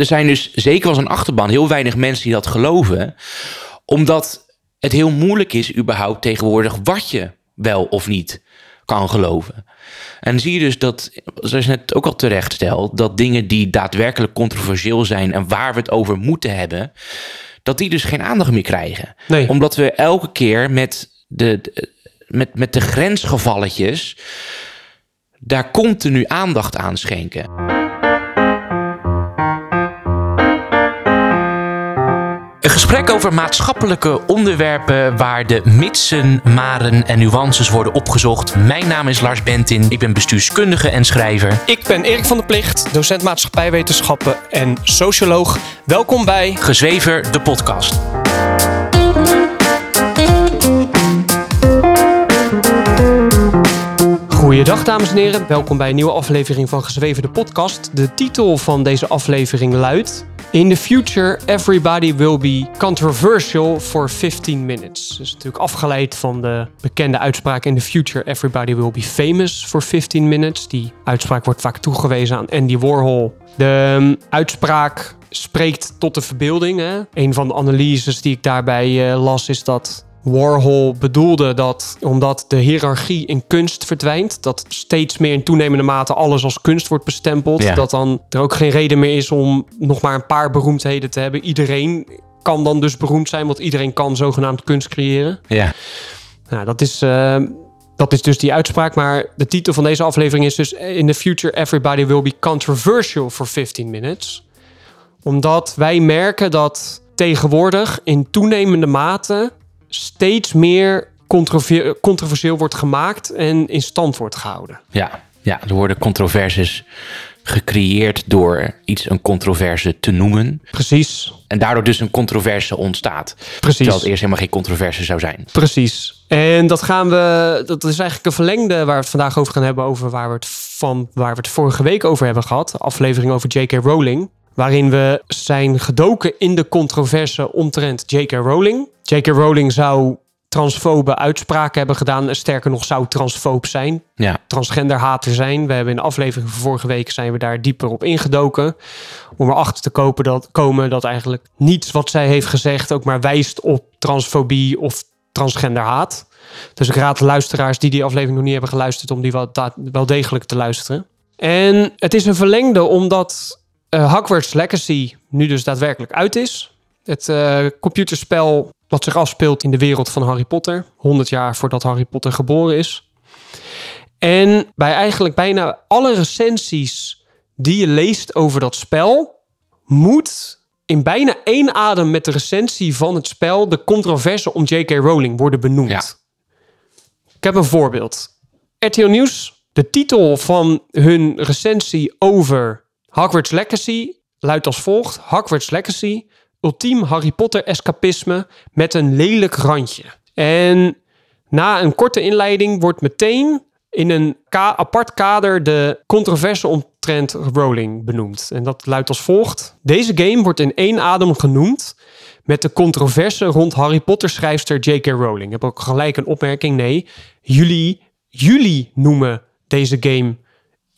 er zijn dus zeker als een achterban heel weinig mensen die dat geloven. Omdat het heel moeilijk is überhaupt tegenwoordig wat je wel of niet kan geloven. En zie je dus dat, zoals je net ook al terecht stelt, dat dingen die daadwerkelijk controversieel zijn en waar we het over moeten hebben, dat die dus geen aandacht meer krijgen. Nee. Omdat we elke keer met de, de- met, met de grensgevalletjes daar continu aandacht aan schenken. Een gesprek over maatschappelijke onderwerpen waar de mitsen, maren en nuances worden opgezocht. Mijn naam is Lars Bentin, ik ben bestuurskundige en schrijver. Ik ben Erik van der Plicht, docent maatschappijwetenschappen en socioloog. Welkom bij Gezwever, de podcast. Goeiedag dames en heren, welkom bij een nieuwe aflevering van Gezweven de podcast. De titel van deze aflevering luidt... In the future, everybody will be controversial for 15 minutes. Dus natuurlijk afgeleid van de bekende uitspraak... In the future, everybody will be famous for 15 minutes. Die uitspraak wordt vaak toegewezen aan Andy Warhol. De um, uitspraak spreekt tot de verbeelding. Hè? Een van de analyses die ik daarbij uh, las is dat Warhol bedoelde dat omdat de hiërarchie in kunst verdwijnt, dat steeds meer in toenemende mate alles als kunst wordt bestempeld, Ja. dat dan er ook geen reden meer is om nog maar een paar beroemdheden te hebben. Iedereen kan dan dus beroemd zijn, want iedereen kan zogenaamd kunst creëren. Ja, Nou, dat is, eh, dat is dus die uitspraak, maar de titel van deze aflevering is dus In the future everybody will be controversial for 15 minutes. Omdat wij merken dat tegenwoordig in toenemende mate steeds meer controver- controversieel wordt gemaakt en in stand wordt gehouden. ja, ja, er worden controversies gecreëerd door iets een controverse te noemen. Precies, En daardoor dus een controverse ontstaat. precies. Terwijl het eerst helemaal geen controverse zou zijn. Precies. En dat gaan we. Dat is eigenlijk een verlengde waar we het vandaag over gaan hebben. Over waar we het van waar we het vorige week over hebben gehad. Aflevering over J.K. Rowling. Waarin we zijn gedoken in de controverse omtrent J.K. Rowling. J.K. Rowling zou transfobe uitspraken hebben gedaan. Sterker nog, zou transfoob zijn. Ja, Transgenderhater zijn. We hebben in de aflevering van vorige week zijn we daar dieper op ingedoken. Om erachter te kopen dat, komen dat eigenlijk niets wat zij heeft gezegd ook maar wijst op transfobie of transgenderhaat. Dus ik raad de luisteraars die die aflevering nog niet hebben geluisterd om die wel, degelijk te luisteren. En het is een verlengde omdat eh, Hogwarts Legacy nu dus daadwerkelijk uit is. Het eh, computerspel wat zich afspeelt in de wereld van Harry Potter. 100 jaar voordat Harry Potter geboren is. En bij eigenlijk bijna alle recensies die je leest over dat spel, moet in bijna één adem met de recensie van het spel de controverse om J.K. Rowling worden benoemd. Ja. Ik heb een voorbeeld. RTL Nieuws, de titel van hun recensie over Hogwarts Legacy luidt als volgt. Hogwarts Legacy, ultiem Harry Potter escapisme met een lelijk randje. En na een korte inleiding wordt meteen in een apart kader de controverse omtrent Rowling benoemd. En dat luidt als volgt. Deze game wordt in één adem genoemd met de controverse rond Harry Potter schrijfster J.K. Rowling. Ik heb ook gelijk een opmerking. Nee, jullie, jullie noemen deze game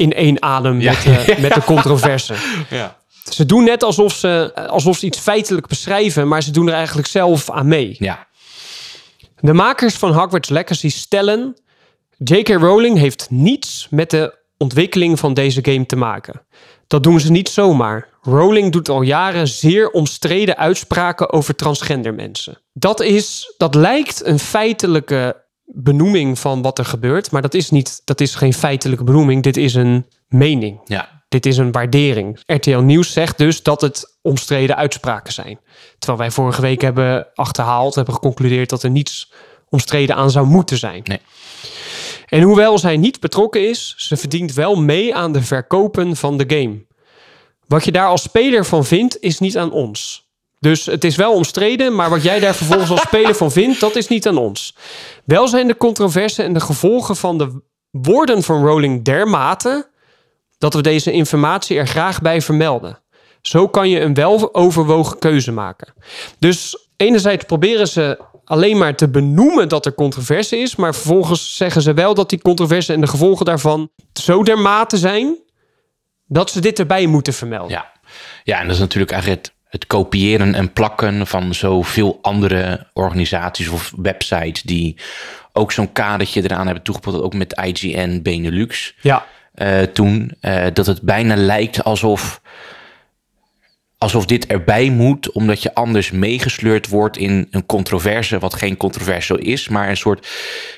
in één adem Ja. met, de, met de controverse. ja. Ze doen net alsof ze, alsof ze iets feitelijk beschrijven, maar ze doen er eigenlijk zelf aan mee. ja. De makers van Hogwarts Legacy stellen... J.K. Rowling heeft niets met de ontwikkeling van deze game te maken. Dat doen ze niet zomaar. Rowling doet al jaren zeer omstreden uitspraken over transgender mensen. Dat, is, dat lijkt een feitelijke benoeming van wat er gebeurt, maar dat is, niet, dat is geen feitelijke benoeming. Dit is een mening. ja. Dit is een waardering. RTL Nieuws zegt dus dat het omstreden uitspraken zijn. Terwijl wij vorige week hebben achterhaald, hebben geconcludeerd dat er niets omstreden aan zou moeten zijn. Nee. En hoewel zij niet betrokken is, ze verdient wel mee aan de verkopen van de game. Wat je daar als speler van vindt, is niet aan ons. Dus het is wel omstreden, maar wat jij daar vervolgens als speler van vindt, dat is niet aan ons. Wel zijn de controverse en de gevolgen van de woorden van Rowling dermate dat we deze informatie er graag bij vermelden. Zo kan je een weloverwogen keuze maken. Dus enerzijds proberen ze alleen maar te benoemen dat er controverse is, maar vervolgens zeggen ze wel dat die controverse en de gevolgen daarvan zo dermate zijn dat ze dit erbij moeten vermelden. Ja. Ja, en dat is natuurlijk eigenlijk het, kopiëren en plakken van zoveel andere organisaties of websites die ook zo'n kadertje eraan hebben toegepast, ook met IGN Benelux Ja, eh, toen. eh, dat het bijna lijkt alsof, alsof dit erbij moet, omdat je anders meegesleurd wordt in een controverse, wat geen controversial is, maar een soort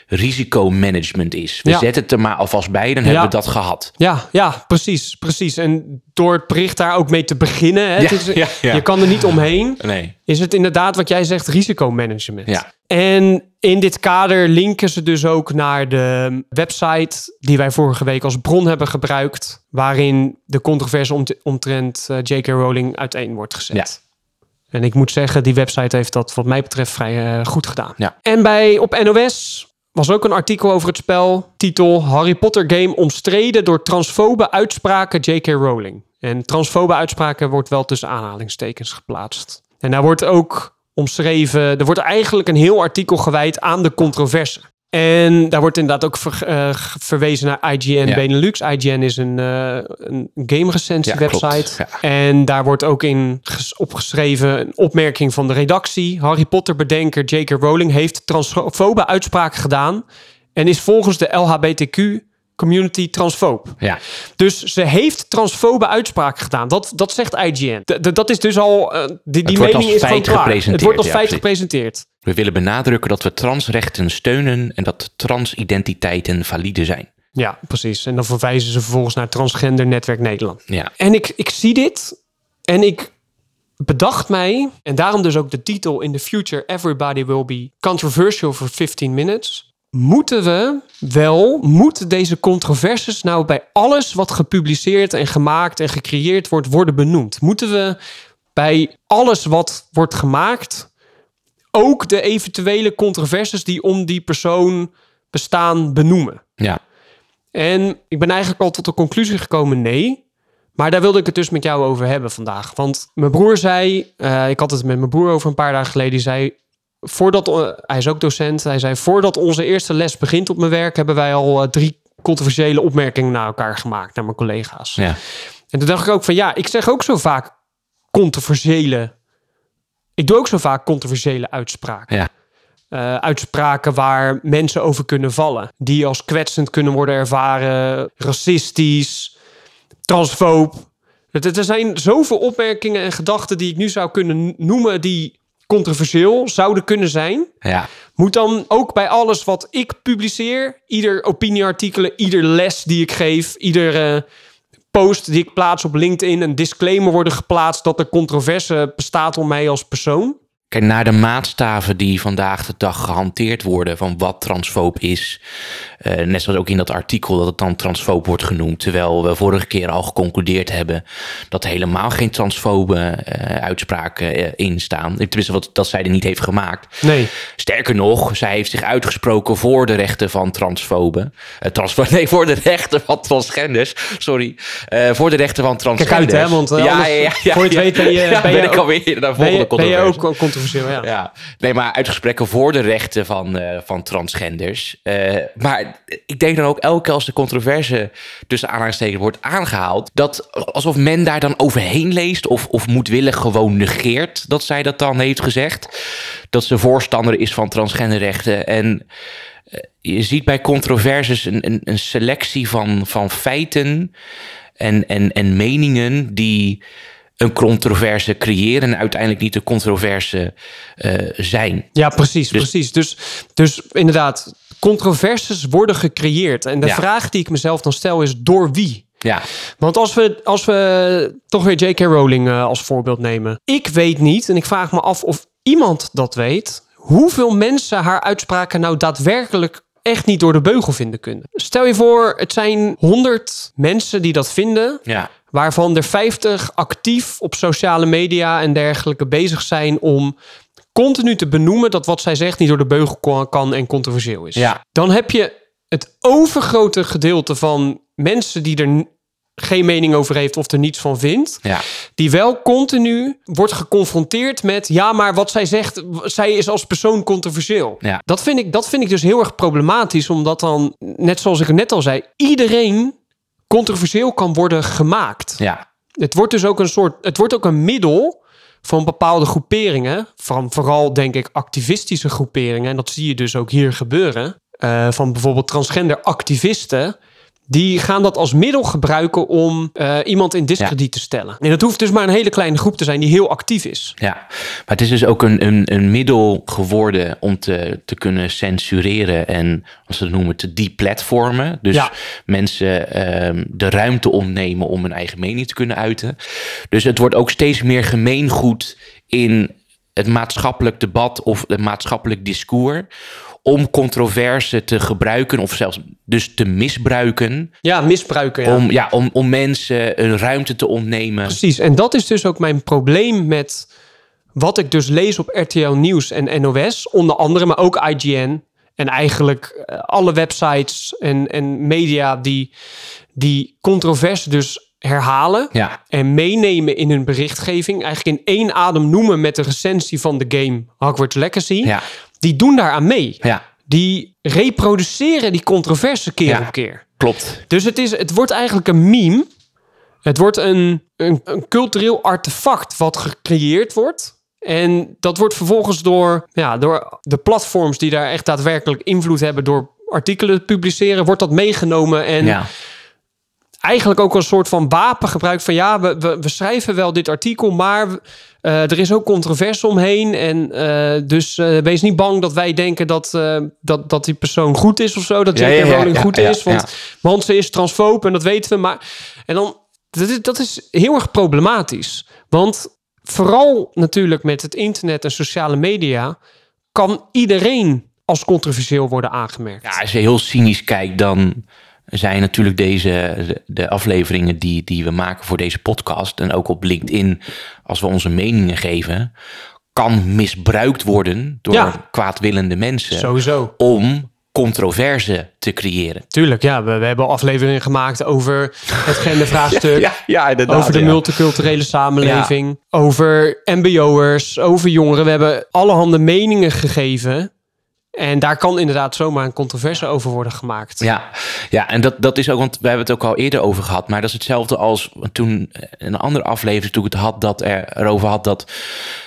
risicomanagement is. We Ja. zetten het er maar alvast bij, dan hebben we dat gehad. ja, ja, precies, precies. En door het bericht daar ook mee te beginnen, hè, Ja, het is- ja, ja. je kan er niet omheen, Nee. is het inderdaad wat jij zegt, risicomanagement. Ja. En in dit kader linken ze dus ook naar de website die wij vorige week als bron hebben gebruikt, waarin de controverse omt- omtrent eh, J.K. Rowling uiteen wordt gezet. Ja. En ik moet zeggen, die website heeft dat wat mij betreft vrij eh, goed gedaan. Ja. En bij op NOS was ook een artikel over het spel. Titel Harry Potter game omstreden door transfobe uitspraken J.K. Rowling. En transfobe uitspraken wordt wel tussen aanhalingstekens geplaatst. En daar wordt ook omschreven, er wordt eigenlijk een heel artikel gewijd aan de controverse. En daar wordt inderdaad ook ver- eh, verwezen naar IGN Ja. Benelux. IGN is een, eh een game recensie Ja, website. Ja. En daar wordt ook in ges- opgeschreven een opmerking van de redactie. Harry Potter bedenker J.K. Rowling heeft transfobe uitspraken gedaan en is volgens de LHBTQ community transfoob. Ja. Dus ze heeft transfobe uitspraken gedaan. Dat, dat zegt IGN. D- dat is dus al. eh, die die mening is gewoon klaar. Het wordt als ja, feit gepresenteerd. We willen benadrukken dat we transrechten steunen en dat transidentiteiten valide zijn. Ja, precies. En dan verwijzen ze vervolgens naar Transgender Netwerk Nederland. Ja. En ik, ik zie dit en ik bedacht mij, en daarom dus ook de titel In the Future Everybody Will Be Controversial for 15 Minutes. Moeten we wel, moeten deze controversies nou bij alles wat gepubliceerd en gemaakt en gecreëerd wordt, worden benoemd? Moeten we bij alles wat wordt gemaakt ook de eventuele controversies die om die persoon bestaan benoemen? Ja. En ik ben eigenlijk al tot de conclusie gekomen, nee. Maar daar wilde ik het dus met jou over hebben vandaag. Want mijn broer zei, eh, ik had het met mijn broer over een paar dagen geleden, die zei, voordat, eh, hij is ook docent, hij zei, voordat onze eerste les begint op mijn werk, hebben wij al eh, drie controversiële opmerkingen naar elkaar gemaakt, naar mijn collega's. Ja. En toen dacht ik ook van, ja, ik zeg ook zo vaak controversiële, ik doe ook zo vaak controversiële uitspraken. Ja. Eh, uitspraken waar mensen over kunnen vallen. Die als kwetsend kunnen worden ervaren, racistisch, transfoob. Er zijn zoveel opmerkingen en gedachten die ik nu zou kunnen noemen die controversieel zouden kunnen zijn. Ja. Moet dan ook bij alles wat ik publiceer, ieder opinieartikelen, ieder les die ik geef, iedere post die ik plaats op LinkedIn, een disclaimer worden geplaatst dat er controverse bestaat om mij als persoon? Kijk, naar de maatstaven die vandaag de dag gehanteerd worden van wat transfoob is. eh, net zoals ook in dat artikel dat het dan transfoob wordt genoemd. Terwijl we vorige keer al geconcludeerd hebben dat helemaal geen transfobe eh, uitspraken eh, in staan. Tenminste, wat, dat zij er niet heeft gemaakt. Nee. Sterker nog, zij heeft zich uitgesproken voor de rechten van transfoben. Transfo nee, voor de rechten van transgenders. Sorry. Voor de rechten van Kijk transgenders. uit, hè, want ja, ja, ja, ja, voor je het weet ben je, ben je ook- ben je, ben je ook controversieel, ja. Nee, maar uitgesprekken voor de rechten van, eh, van transgenders. Eh, maar ik denk dan ook elke keer als de controverse tussen aanhalingstekens wordt aangehaald, dat alsof men daar dan overheen leest of, of moedwillig gewoon negeert dat zij dat dan heeft gezegd. Dat ze voorstander is van transgenderrechten. En eh, je ziet bij controverses een, een, een selectie van, van feiten en, en, en meningen die een controverse creëren en uiteindelijk niet de controverse eh, zijn. Ja, precies, Dus- precies. Dus, dus inderdaad, controverses worden gecreëerd. En de Ja. vraag die ik mezelf dan stel is, door wie? Ja, Want als we, als we toch weer J.K. Rowling eh, als voorbeeld nemen. Ik weet niet, en ik vraag me af of iemand dat weet... hoeveel mensen haar uitspraken nou daadwerkelijk echt niet door de beugel vinden kunnen. Stel je voor, het zijn 100 mensen die dat vinden... ja, waarvan er 50 actief op sociale media en dergelijke bezig zijn om continu te benoemen dat wat zij zegt niet door de beugel kan en controversieel is. Ja. Dan heb je het overgrote gedeelte van mensen die er geen mening over heeft of er niets van vindt, ja, die wel continu wordt geconfronteerd met ja, maar wat zij zegt, zij is als persoon controversieel. Ja. Dat vind ik dat vind ik dus heel erg problematisch omdat dan net zoals ik net al zei, iedereen controversieel kan worden gemaakt. ja. het wordt dus ook een soort, het wordt ook een middel van bepaalde groeperingen, van vooral denk ik activistische groeperingen, en dat zie je dus ook hier gebeuren, uh, van bijvoorbeeld transgender activisten, die gaan dat als middel gebruiken om uh, iemand in discrediet te stellen. En dat hoeft dus maar een hele kleine groep te zijn die heel actief is. Ja, maar het is dus ook een, een, een middel geworden om te, te kunnen censureren en, als ze het noemen, te deplatformen. Dus ja. mensen uh, de ruimte ontnemen om hun eigen mening te kunnen uiten. Dus het wordt ook steeds meer gemeengoed in het maatschappelijk debat of het maatschappelijk discours om controverse te gebruiken of zelfs dus te misbruiken. Ja, misbruiken. Ja. Om, ja, om, om mensen een ruimte te ontnemen. Precies, en dat is dus ook mijn probleem met wat ik dus lees op RTL Nieuws en NOS, onder andere, maar ook IGN. En eigenlijk eh, alle websites en, en media die, die controverse dus herhalen ja. en meenemen in hun berichtgeving. Eigenlijk in één adem noemen met de recensie van de game Hogwarts Legacy. Ja die doen daaraan mee. Ja. Die reproduceren die controverse keer op keer. Klopt. Dus het, is, het wordt eigenlijk een meme. Het wordt een, een, een cultureel artefact wat gecreëerd wordt. En dat wordt vervolgens door, ja, door de platforms die daar echt daadwerkelijk invloed hebben door artikelen te publiceren, wordt dat meegenomen en ja. Eigenlijk ook een soort van wapen gebruikt van ja, we, we, we schrijven wel dit artikel, maar uh, er is ook controverse omheen. En uh, dus uh, wees niet bang dat wij denken dat, dat, dat die persoon goed is of zo. Dat J.K. Ja, ja, Rowling goed is. Want, want ze is transfoob en dat weten we. Maar en dan, dat is, dat is heel erg problematisch. Want vooral natuurlijk met het internet en sociale media kan iedereen als controversieel worden aangemerkt. Ja, als je heel cynisch kijkt, dan zijn natuurlijk deze de afleveringen die, die we maken voor deze podcast en ook op LinkedIn, als we onze meningen geven, kan misbruikt worden door kwaadwillende mensen. Sowieso. Om controverse te creëren. Tuurlijk, ja. We, we hebben afleveringen gemaakt over het gendervraagstuk. ja, ja, ja over de multiculturele samenleving. Over mbo'ers, over jongeren. We hebben allerhande meningen gegeven. En daar kan inderdaad zomaar een controverse over worden gemaakt. Ja, ja en dat, dat is ook, want we hebben het ook al eerder over gehad. Maar dat is hetzelfde als toen een andere aflevering toen ik het had, dat er erover had dat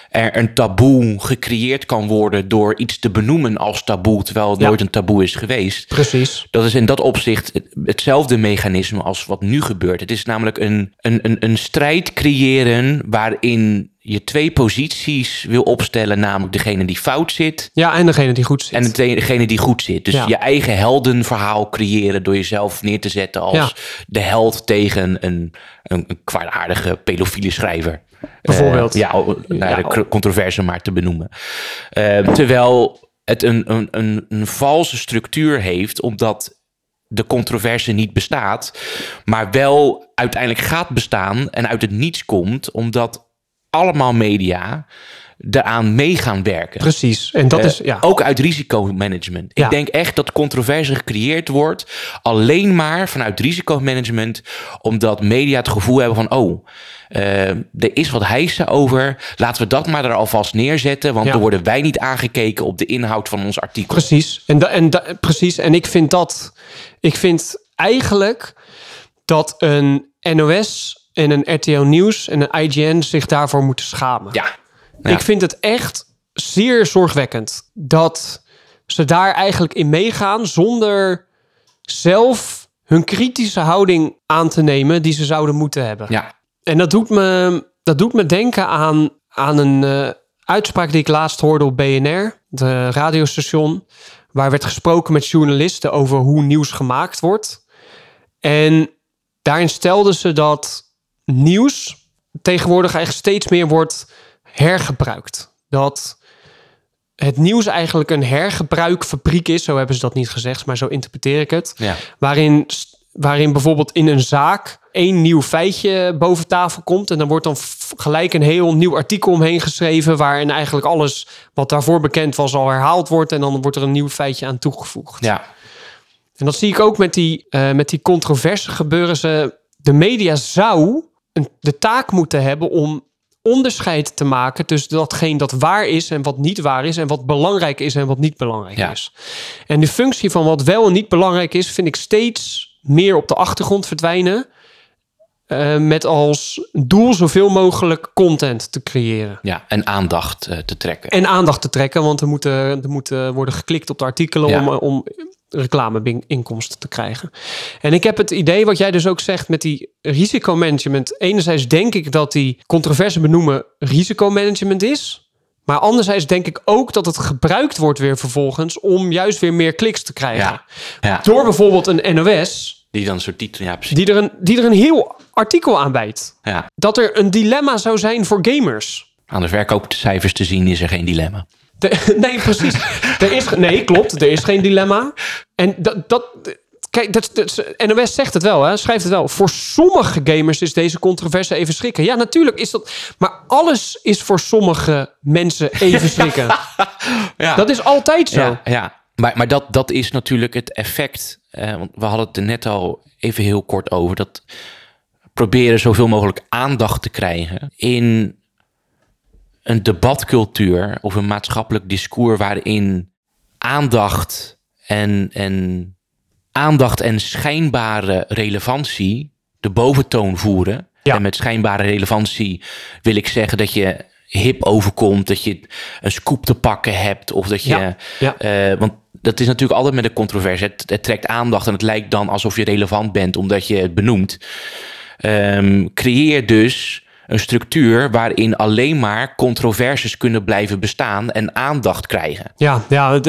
er een taboe gecreëerd kan worden door iets te benoemen als taboe, terwijl het nooit een taboe is geweest. Precies. Dat is in dat opzicht hetzelfde mechanisme als wat nu gebeurt. Het is namelijk een, een, een, een strijd creëren waarin je twee posities wil opstellen, namelijk degene die fout zit. Ja, en degene die goed zit. En degene die goed zit. Dus je eigen heldenverhaal creëren door jezelf neer te zetten als de held tegen een, een, een kwaadaardige pedofiele schrijver. Bijvoorbeeld. Uh, ja, nou, de controverse maar te benoemen. Uh, terwijl het een, een, een, een valse structuur heeft, omdat de controverse niet bestaat, maar wel uiteindelijk gaat bestaan en uit het niets komt, omdat allemaal media eraan mee gaan werken. Precies. En dat is ja. ook uit risicomanagement. Ja. Ik denk echt dat controverse gecreëerd wordt alleen maar vanuit risicomanagement, omdat media het gevoel hebben van oh. Uh, er is wat hijsen over. Laten we dat maar er alvast neerzetten. Want ja. dan worden wij niet aangekeken op de inhoud van ons artikel. Precies. En, da, en da, precies. En ik vind dat. Ik vind eigenlijk dat een NOS en een RTL Nieuws en een IGN zich daarvoor moeten schamen. Ja. Ik vind het echt zeer zorgwekkend dat ze daar eigenlijk in meegaan zonder zelf hun kritische houding aan te nemen die ze zouden moeten hebben. Ja. En dat doet me, dat doet me denken aan, aan een uh, uitspraak die ik laatst hoorde op BNR, de radiostation, waar werd gesproken met journalisten over hoe nieuws gemaakt wordt. En daarin stelden ze dat nieuws tegenwoordig eigenlijk steeds meer wordt hergebruikt. Dat het nieuws eigenlijk een hergebruikfabriek is. Zo hebben ze dat niet gezegd, maar zo interpreteer ik het. Ja. Waarin, waarin bijvoorbeeld in een zaak één nieuw feitje boven tafel komt. En dan wordt dan gelijk een heel nieuw artikel omheen geschreven. Waarin eigenlijk alles wat daarvoor bekend was al herhaald wordt. En dan wordt er een nieuw feitje aan toegevoegd. Ja. En dat zie ik ook met die, uh, met die controverse gebeuren. Ze, de media zou een, de taak moeten hebben om onderscheid te maken tussen datgene dat waar is en wat niet waar is en wat belangrijk is en wat niet belangrijk ja. is. En de functie van wat wel en niet belangrijk is, vind ik steeds meer op de achtergrond verdwijnen. eh, met als doel zoveel mogelijk content te creëren. Ja, en aandacht eh, te trekken. En aandacht te trekken, want er moeten, er moeten worden geklikt op de artikelen Ja. om, om reclameinkomsten te krijgen. En ik heb het idee, wat jij dus ook zegt met die risicomanagement. Enerzijds denk ik dat die controverse benoemen risicomanagement is. Maar anderzijds denk ik ook dat het gebruikt wordt weer vervolgens om juist weer meer kliks te krijgen. Ja, ja. Door bijvoorbeeld een NOS, Die dan een soort titel, ja precies. die er een, die er een heel artikel aan bijt. Ja. Dat er een dilemma zou zijn voor gamers. Aan de verkoopcijfers te zien is er geen dilemma. De- nee, precies. er is, nee, klopt. Er is geen dilemma. En dat... dat Kijk, dat, dat, NOS zegt het wel, hè? schrijft het wel. Voor sommige gamers is deze controverse even schrikken. Ja, natuurlijk is dat. Maar alles is voor sommige mensen even schrikken. Ja. Dat is altijd zo. Ja, ja. Maar, maar dat, dat is natuurlijk het effect. eh, want we hadden het er net al even heel kort over. Dat proberen zoveel mogelijk aandacht te krijgen in een debatcultuur of een maatschappelijk discours waarin aandacht en, en aandacht en schijnbare relevantie de boventoon voeren. Ja. En met schijnbare relevantie wil ik zeggen dat je hip overkomt, dat je een scoop te pakken hebt of dat je, Ja, ja. eh, want dat is natuurlijk altijd met een controverse. Het, het trekt aandacht en het lijkt dan alsof je relevant bent omdat je het benoemt. Ehm, creëer dus een structuur waarin alleen maar controverses kunnen blijven bestaan en aandacht krijgen. Ja, ja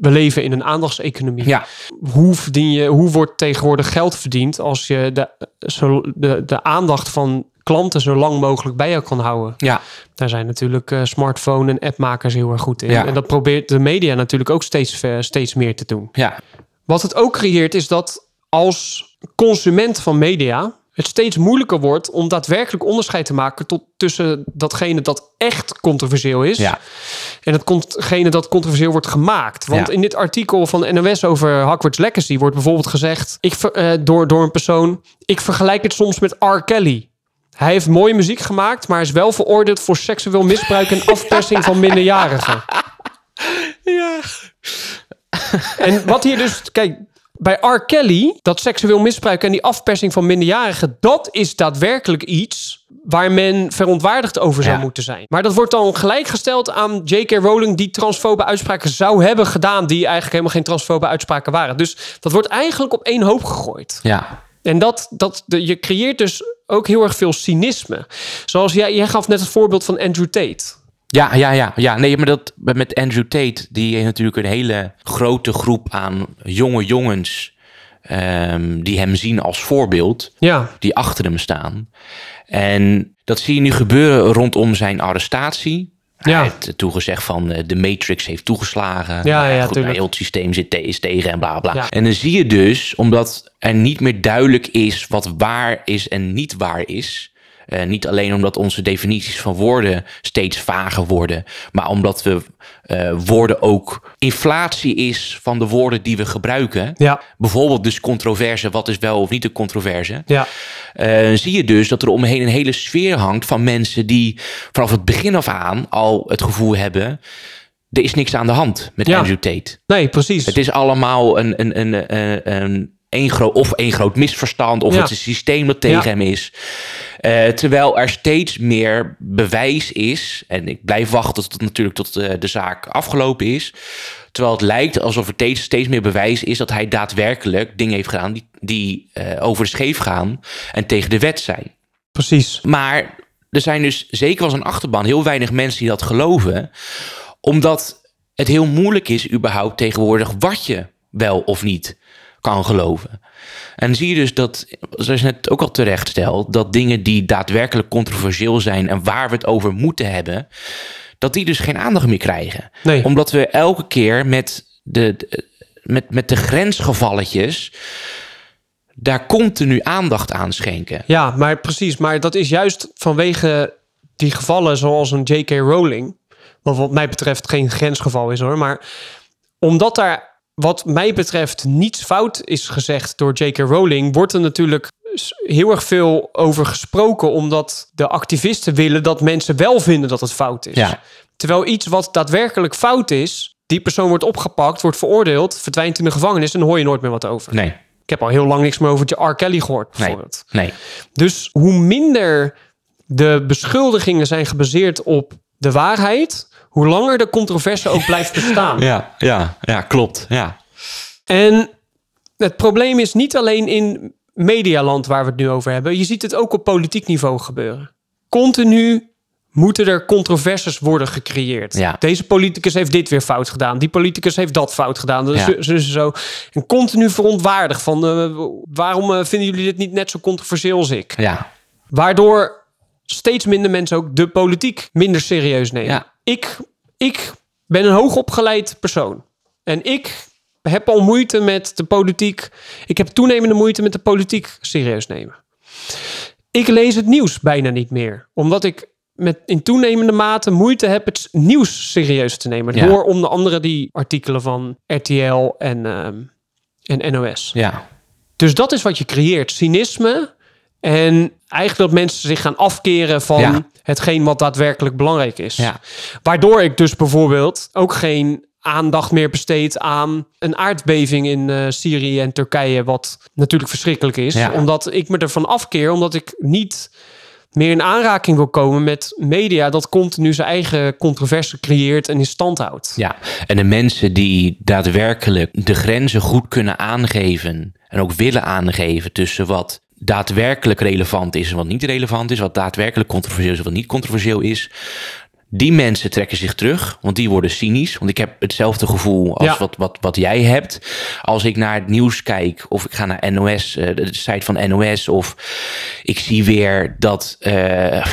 we leven in een aandachtseconomie. Ja, Hoe, verdien je, hoe wordt tegenwoordig geld verdiend als je de, zo, de, de aandacht van klanten zo lang mogelijk bij je kan houden? ja, Daar zijn natuurlijk eh, smartphone en appmakers heel erg goed in. Ja. En dat probeert de media natuurlijk ook steeds, steeds meer te doen. ja, Wat het ook creëert is dat als consument van media het steeds moeilijker wordt om daadwerkelijk onderscheid te maken tot, tussen datgene dat echt controversieel is ja, en hetgene dat controversieel wordt gemaakt. Want Ja. in dit artikel van NOS over Hogwarts Legacy wordt bijvoorbeeld gezegd ik, eh, door, door een persoon: ik vergelijk het soms met R. Kelly. Hij heeft mooie muziek gemaakt, maar is wel veroordeeld voor seksueel misbruik en afpersing van minderjarigen. ja. En wat hier dus, kijk, bij R. Kelly, dat seksueel misbruik en die afpersing van minderjarigen, dat is daadwerkelijk iets waar men verontwaardigd over zou Ja. moeten zijn. Maar dat wordt dan gelijkgesteld aan J.K. Rowling, die transfobe uitspraken zou hebben gedaan, die eigenlijk helemaal geen transfobe uitspraken waren. Dus dat wordt eigenlijk op één hoop gegooid. ja. En dat, dat, de, je creëert dus ook heel erg veel cynisme. Zoals jij, jij gaf net het voorbeeld van Andrew Tate. Ja, ja, ja, ja. Nee, maar dat met Andrew Tate, die heeft natuurlijk een hele grote groep aan jonge jongens ehm, die hem zien als voorbeeld, Ja, die achter hem staan. En dat zie je nu gebeuren rondom zijn arrestatie. Ja. Heeft toegezegd van eh, de Matrix heeft toegeslagen. Ja, Nou ja, goed, heel het systeem zit te- is tegen en bla bla. Ja. En dan zie je dus, omdat er niet meer duidelijk is wat waar is en niet waar is. Eh, niet alleen omdat onze definities van woorden steeds vager worden, maar omdat we eh, woorden ook inflatie is van de woorden die we gebruiken. ja, Bijvoorbeeld dus controverse, wat is wel of niet een controverse. ja. Eh, zie je dus dat er omheen een hele sfeer hangt van mensen die vanaf het begin af aan al het gevoel hebben. Er is niks aan de hand met Ja. Andrew Tate. Nee, precies. Het is allemaal een, een, een, een, een groot, of een groot misverstand, of Ja. het is een systeem dat tegen Ja. hem is. Eh, terwijl er steeds meer bewijs is, en ik blijf wachten tot natuurlijk tot eh, de zaak afgelopen is. Terwijl het lijkt alsof er steeds, steeds meer bewijs is dat hij daadwerkelijk dingen heeft gedaan die, die eh, over de scheef gaan en tegen de wet zijn. Precies. Maar er zijn dus zeker als een achterban heel weinig mensen die dat geloven. Omdat het heel moeilijk is überhaupt tegenwoordig wat je wel of niet kan geloven. En zie je dus dat, zoals je net ook al terecht stelt, dat dingen die daadwerkelijk controversieel zijn en waar we het over moeten hebben, dat die dus geen aandacht meer krijgen. Nee. Omdat we elke keer met de, de- met, met de grensgevalletjes daar continu aandacht aan schenken. Ja, maar precies. Maar dat is juist vanwege die gevallen zoals een J.K. Rowling. Wat wat mij betreft geen grensgeval is hoor. Maar omdat daar wat mij betreft niets fout is gezegd door J.K. Rowling... wordt er natuurlijk heel erg veel over gesproken... omdat de activisten willen dat mensen wel vinden dat het fout is. Ja. Terwijl iets wat daadwerkelijk fout is... die persoon wordt opgepakt, wordt veroordeeld... verdwijnt in de gevangenis en dan hoor je nooit meer wat over. Nee. Ik heb al heel lang niks meer over R. Kelly gehoord, Nee. bijvoorbeeld. Nee. Dus hoe minder de beschuldigingen zijn gebaseerd op de waarheid, hoe langer de controverse ook blijft bestaan. Ja, ja, ja, klopt. Ja. En het probleem is niet alleen in medialand waar we het nu over hebben. Je ziet het ook op politiek niveau gebeuren. Continu moeten er controversies worden gecreëerd. Ja. Deze politicus heeft dit weer fout gedaan. Die politicus heeft dat fout gedaan. Dus, Ja. dus zo. En continu verontwaardigd van... eh, waarom eh, vinden jullie dit niet net zo controversieel als ik? Ja. Waardoor steeds minder mensen ook de politiek minder serieus nemen. Ja. Ik, ik ben een hoogopgeleid persoon. En ik heb al moeite met de politiek. Ik heb toenemende moeite met de politiek serieus nemen. Ik lees het nieuws bijna niet meer. Omdat ik met in toenemende mate moeite heb het nieuws serieus te nemen. Ja. Door onder andere die artikelen van RTL en, ehm, en NOS. Ja. Dus dat is wat je creëert. Cynisme. En eigenlijk dat mensen zich gaan afkeren van Ja. hetgeen wat daadwerkelijk belangrijk is. Ja. Waardoor ik dus bijvoorbeeld ook geen aandacht meer besteed aan een aardbeving in eh, Syrië en Turkije, wat natuurlijk verschrikkelijk is. Ja. Omdat ik me ervan afkeer, omdat ik niet meer in aanraking wil komen met media dat continu zijn eigen controverse creëert en in stand houdt. Ja, en de mensen die daadwerkelijk de grenzen goed kunnen aangeven en ook willen aangeven tussen wat daadwerkelijk relevant is en wat niet relevant is, wat daadwerkelijk controversieel is en wat niet controversieel is, die mensen trekken zich terug, want die worden cynisch. Want ik heb hetzelfde gevoel als Ja. wat, wat, wat jij hebt. Als ik naar het nieuws kijk, of ik ga naar NOS, eh, de site van NOS, of ik zie weer dat, eh,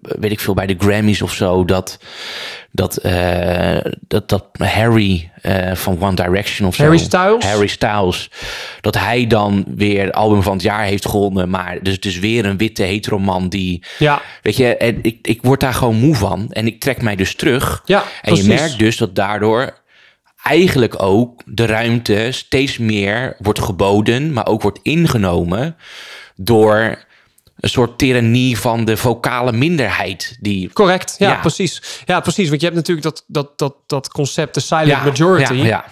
weet ik veel, bij de Grammys of zo, dat, dat, eh, dat, dat Harry eh, van One Direction of zo. Harry Styles? Harry Styles. Dat hij dan weer album van het jaar heeft gewonnen. Maar dus het is weer een witte heteroman die... Ja, Weet je, en ik, ik word daar gewoon moe van. En ik trek mij dus terug. Ja, en precies. je merkt dus dat daardoor eigenlijk ook de ruimte steeds meer wordt geboden, maar ook wordt ingenomen door een soort tirannie van de vocale minderheid. Die, correct. Ja, Ja. precies. Ja, precies. Want je hebt natuurlijk dat, dat, dat, dat concept, de silent majority. Ja, ja,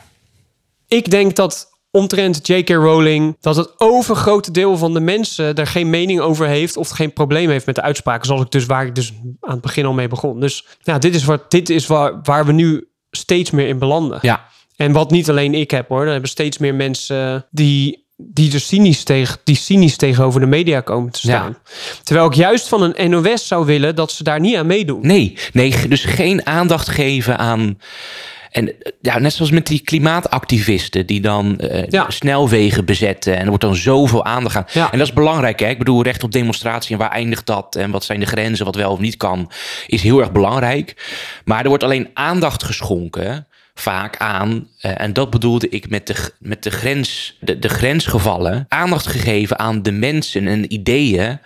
Ik denk dat omtrent J.K. Rowling... dat het overgrote deel van de mensen er geen mening over heeft... of geen probleem heeft met de uitspraken. Zoals ik dus, waar ik dus aan het begin al mee begon. Dus ja, dit is, wat, dit is waar, waar we nu steeds meer in belanden. ja. En wat niet alleen ik heb hoor. Er hebben steeds meer mensen die, die, er cynisch tegen, die cynisch tegenover de media komen te staan. Terwijl ik juist van een NOS zou willen dat ze daar niet aan meedoen. Nee, nee, dus geen aandacht geven aan. En eh, ja, net zoals met die klimaatactivisten die dan eh, Ja. snelwegen bezetten. En er wordt dan zoveel aandacht aan. Ja. En dat is belangrijk. Hè? Ik bedoel, recht op demonstratie en waar eindigt dat? En wat zijn de grenzen, wat wel of niet kan, is heel erg belangrijk. Maar er wordt alleen aandacht geschonken vaak aan, eh, en dat bedoelde ik met de, met de, grens, de, de grensgevallen, aandacht gegeven aan de mensen en ideeën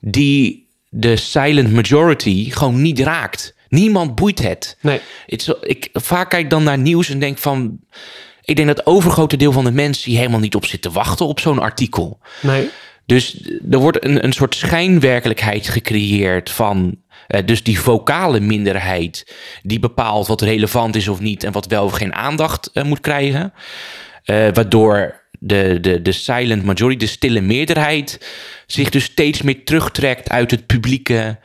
die de silent majority gewoon niet raakt. Niemand boeit het. Nee. Is- ik vaak kijk dan naar nieuws en denk van. Ik denk dat het overgrote deel van de mensen hier helemaal niet op zit te wachten op zo'n artikel. Nee. Dus er wordt een, een soort schijnwerkelijkheid gecreëerd van. Eh, dus die vocale minderheid die bepaalt wat relevant is of niet en wat wel of geen aandacht eh, moet krijgen. Eh, waardoor de, de, de silent majority, de stille meerderheid, zich dus steeds meer terugtrekt uit het publieke,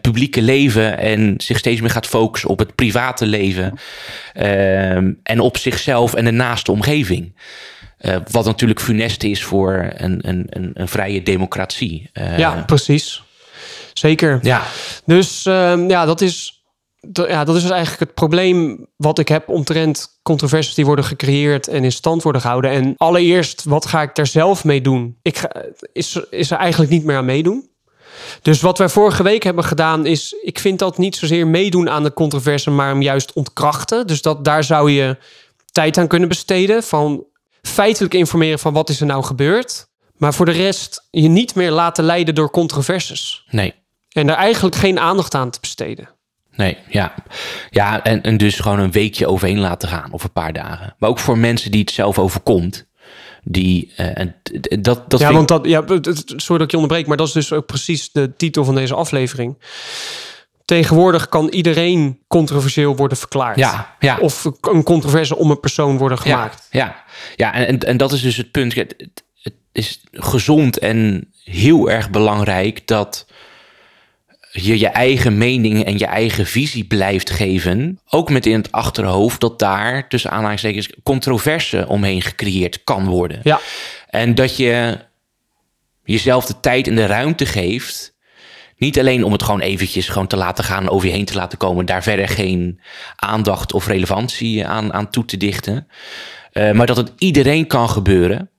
publieke leven en zich steeds meer gaat focussen op het private leven ehm, en op zichzelf en de naaste omgeving. Wat natuurlijk funest is voor een, een, een, een vrije democratie. Ja, precies. Zeker. ja, Dus ehm, ja, dat is, ja, dat is dus eigenlijk het probleem wat ik heb omtrent controversies die worden gecreëerd en in stand worden gehouden. En allereerst, wat ga ik daar zelf mee doen? Ik ga, is, is er eigenlijk niet meer aan meedoen. Dus wat wij vorige week hebben gedaan is, ik vind dat niet zozeer meedoen aan de controverse, maar hem juist ontkrachten. Dus dat daar zou je tijd aan kunnen besteden van feitelijk informeren van wat is er nou gebeurd. Maar voor de rest je niet meer laten leiden door controversies. nee. En daar eigenlijk geen aandacht aan te besteden. Nee, ja. Ja, en, en dus gewoon een weekje overheen laten gaan of een paar dagen. Maar ook voor mensen die het zelf overkomt. Die, eh, en dat, dat ja, want dat, ja, sorry dat ik je onderbreek, maar dat is dus ook precies de titel van deze aflevering. Tegenwoordig kan iedereen controversieel worden verklaard. Ja, ja. Of een controverse om een persoon worden gemaakt. Ja, ja. ja en, en, en dat is dus het punt. Het- is gezond en heel erg belangrijk dat je je eigen mening en je eigen visie blijft geven. Ook met in het achterhoofd dat daar tussen aanhalingstekens controverse omheen gecreëerd kan worden. Ja. En dat je jezelf de tijd en de ruimte geeft. Niet alleen om het gewoon eventjes gewoon te laten gaan, over je heen te laten komen, daar verder geen aandacht of relevantie aan, aan toe te dichten. Uh, maar dat het iedereen kan gebeuren.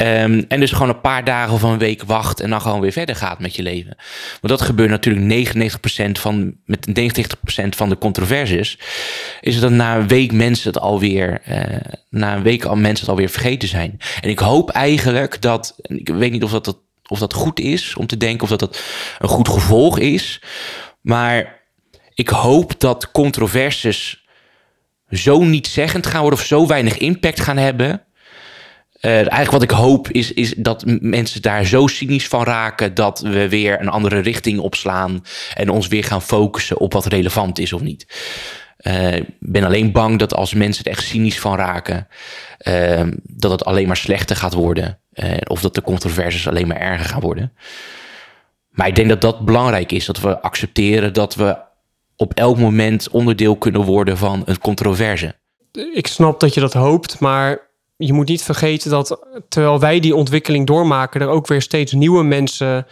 Um, en dus gewoon een paar dagen of een week wacht en dan gewoon weer verder gaat met je leven. Want dat gebeurt natuurlijk 99% van, met 99% van de controversies. Is dat na een week mensen het alweer, uh, na een week al mensen het alweer vergeten zijn. En ik hoop eigenlijk dat, ik weet niet of dat, dat, of dat goed is om te denken of dat dat een goed gevolg is. Maar ik hoop dat controversies zo niet zeggend gaan worden of zo weinig impact gaan hebben uh, eigenlijk wat ik hoop is, is dat mensen daar zo cynisch van raken dat we weer een andere richting opslaan en ons weer gaan focussen op wat relevant is of niet. Uh, ik ben alleen bang dat als mensen er echt cynisch van raken, uh, dat het alleen maar slechter gaat worden. of dat de controversies alleen maar erger gaan worden. Maar ik denk dat dat belangrijk is, dat we accepteren dat we op elk moment onderdeel kunnen worden van een controverse. Ik snap dat je dat hoopt, maar je moet niet vergeten dat terwijl wij die ontwikkeling doormaken, er ook weer steeds nieuwe mensen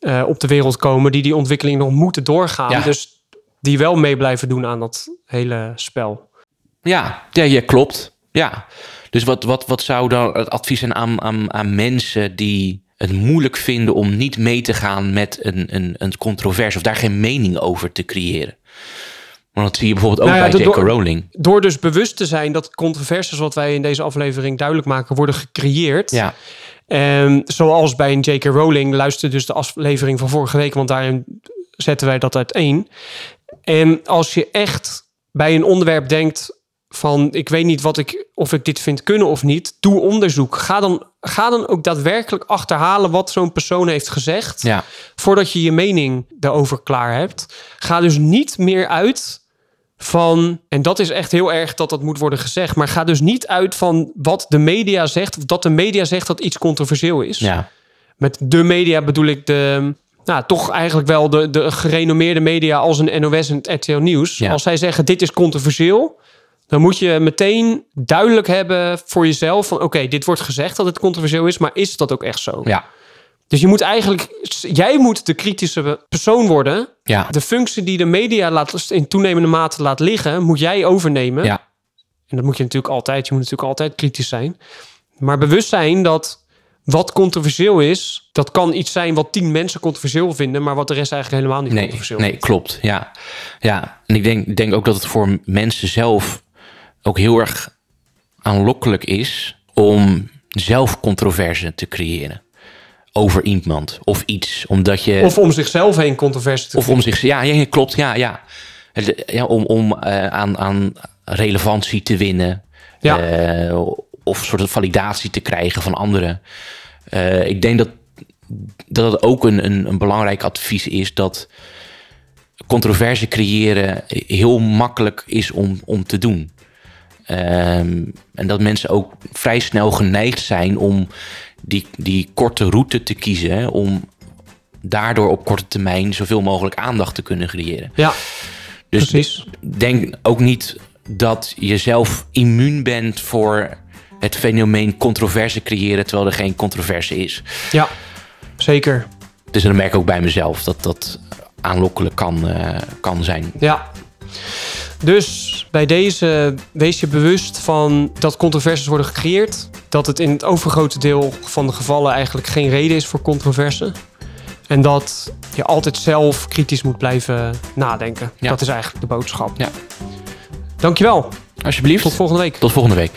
uh, op de wereld komen die die ontwikkeling nog moeten doorgaan. Ja. Dus die wel mee blijven doen aan dat hele spel. Ja, ja, ja klopt. Ja. Dus wat, wat, wat zou dan het advies zijn aan, aan, aan mensen die het moeilijk vinden om niet mee te gaan met een, een, een controverse of daar geen mening over te creëren? Want dat zie je bijvoorbeeld ook nou ja, bij J.K. Rowling. Door dus bewust te zijn dat controversies wat wij in deze aflevering duidelijk maken, worden gecreëerd. Ja. Um, zoals bij een J.K. Rowling, luister dus de aflevering van vorige week, want daarin zetten wij dat uiteen. En als je echt bij een onderwerp denkt van ik weet niet wat ik, of ik dit vind kunnen of niet, doe onderzoek. Ga dan, ga dan ook daadwerkelijk achterhalen wat zo'n persoon heeft gezegd. Ja. Voordat je je mening daarover klaar hebt. Ga dus niet meer uit van, en dat is echt heel erg dat dat moet worden gezegd, maar ga dus niet uit van wat de media zegt, of dat de media zegt dat iets controversieel is. Ja. Met de media bedoel ik de, nou, toch eigenlijk wel de, de gerenommeerde media als een NOS en het RTL Nieuws. Ja. Als zij zeggen dit is controversieel, dan moet je meteen duidelijk hebben voor jezelf van oké, dit wordt gezegd dat het controversieel is, maar is dat ook echt zo? Ja. Dus je moet eigenlijk, jij moet de kritische persoon worden. Ja. De functie die de media laat, in toenemende mate laat liggen, moet jij overnemen. Ja. En dat moet je natuurlijk altijd. Je moet natuurlijk altijd kritisch zijn. Maar bewust zijn dat wat controversieel is, dat kan iets zijn wat tien mensen controversieel vinden, maar wat de rest eigenlijk helemaal niet nee, controversieel Nee, klopt. Ja. ja. En ik denk, denk ook dat het voor mensen zelf ook heel erg aanlokkelijk is om zelf controverse te creëren over iemand of iets. Omdat je, of om zichzelf heen controverse te Of om zich, ja, ja, klopt, ja, ja. ja om om uh, aan, aan relevantie te winnen. Ja. Uh, of een soort validatie te krijgen van anderen. Uh, ik denk dat, dat het ook een, een, een belangrijk advies is dat controverse creëren heel makkelijk is om, om te doen. Um, en dat mensen ook vrij snel geneigd zijn om die, die korte route te kiezen. Hè, om daardoor op korte termijn zoveel mogelijk aandacht te kunnen creëren. Ja, dus precies. denk ook niet dat je zelf immuun bent voor het fenomeen controverse creëren terwijl er geen controverse is. Ja, zeker. Dus dan merk ik ook bij mezelf dat dat aanlokkelijk kan, uh, kan zijn. Ja. Dus bij deze wees je bewust van dat controversies worden gecreëerd. Dat het in het overgrote deel van de gevallen eigenlijk geen reden is voor controverse. En dat je altijd zelf kritisch moet blijven nadenken. Ja. Dat is eigenlijk de boodschap. Ja. Dankjewel. Alsjeblieft. Tot volgende week. Tot volgende week.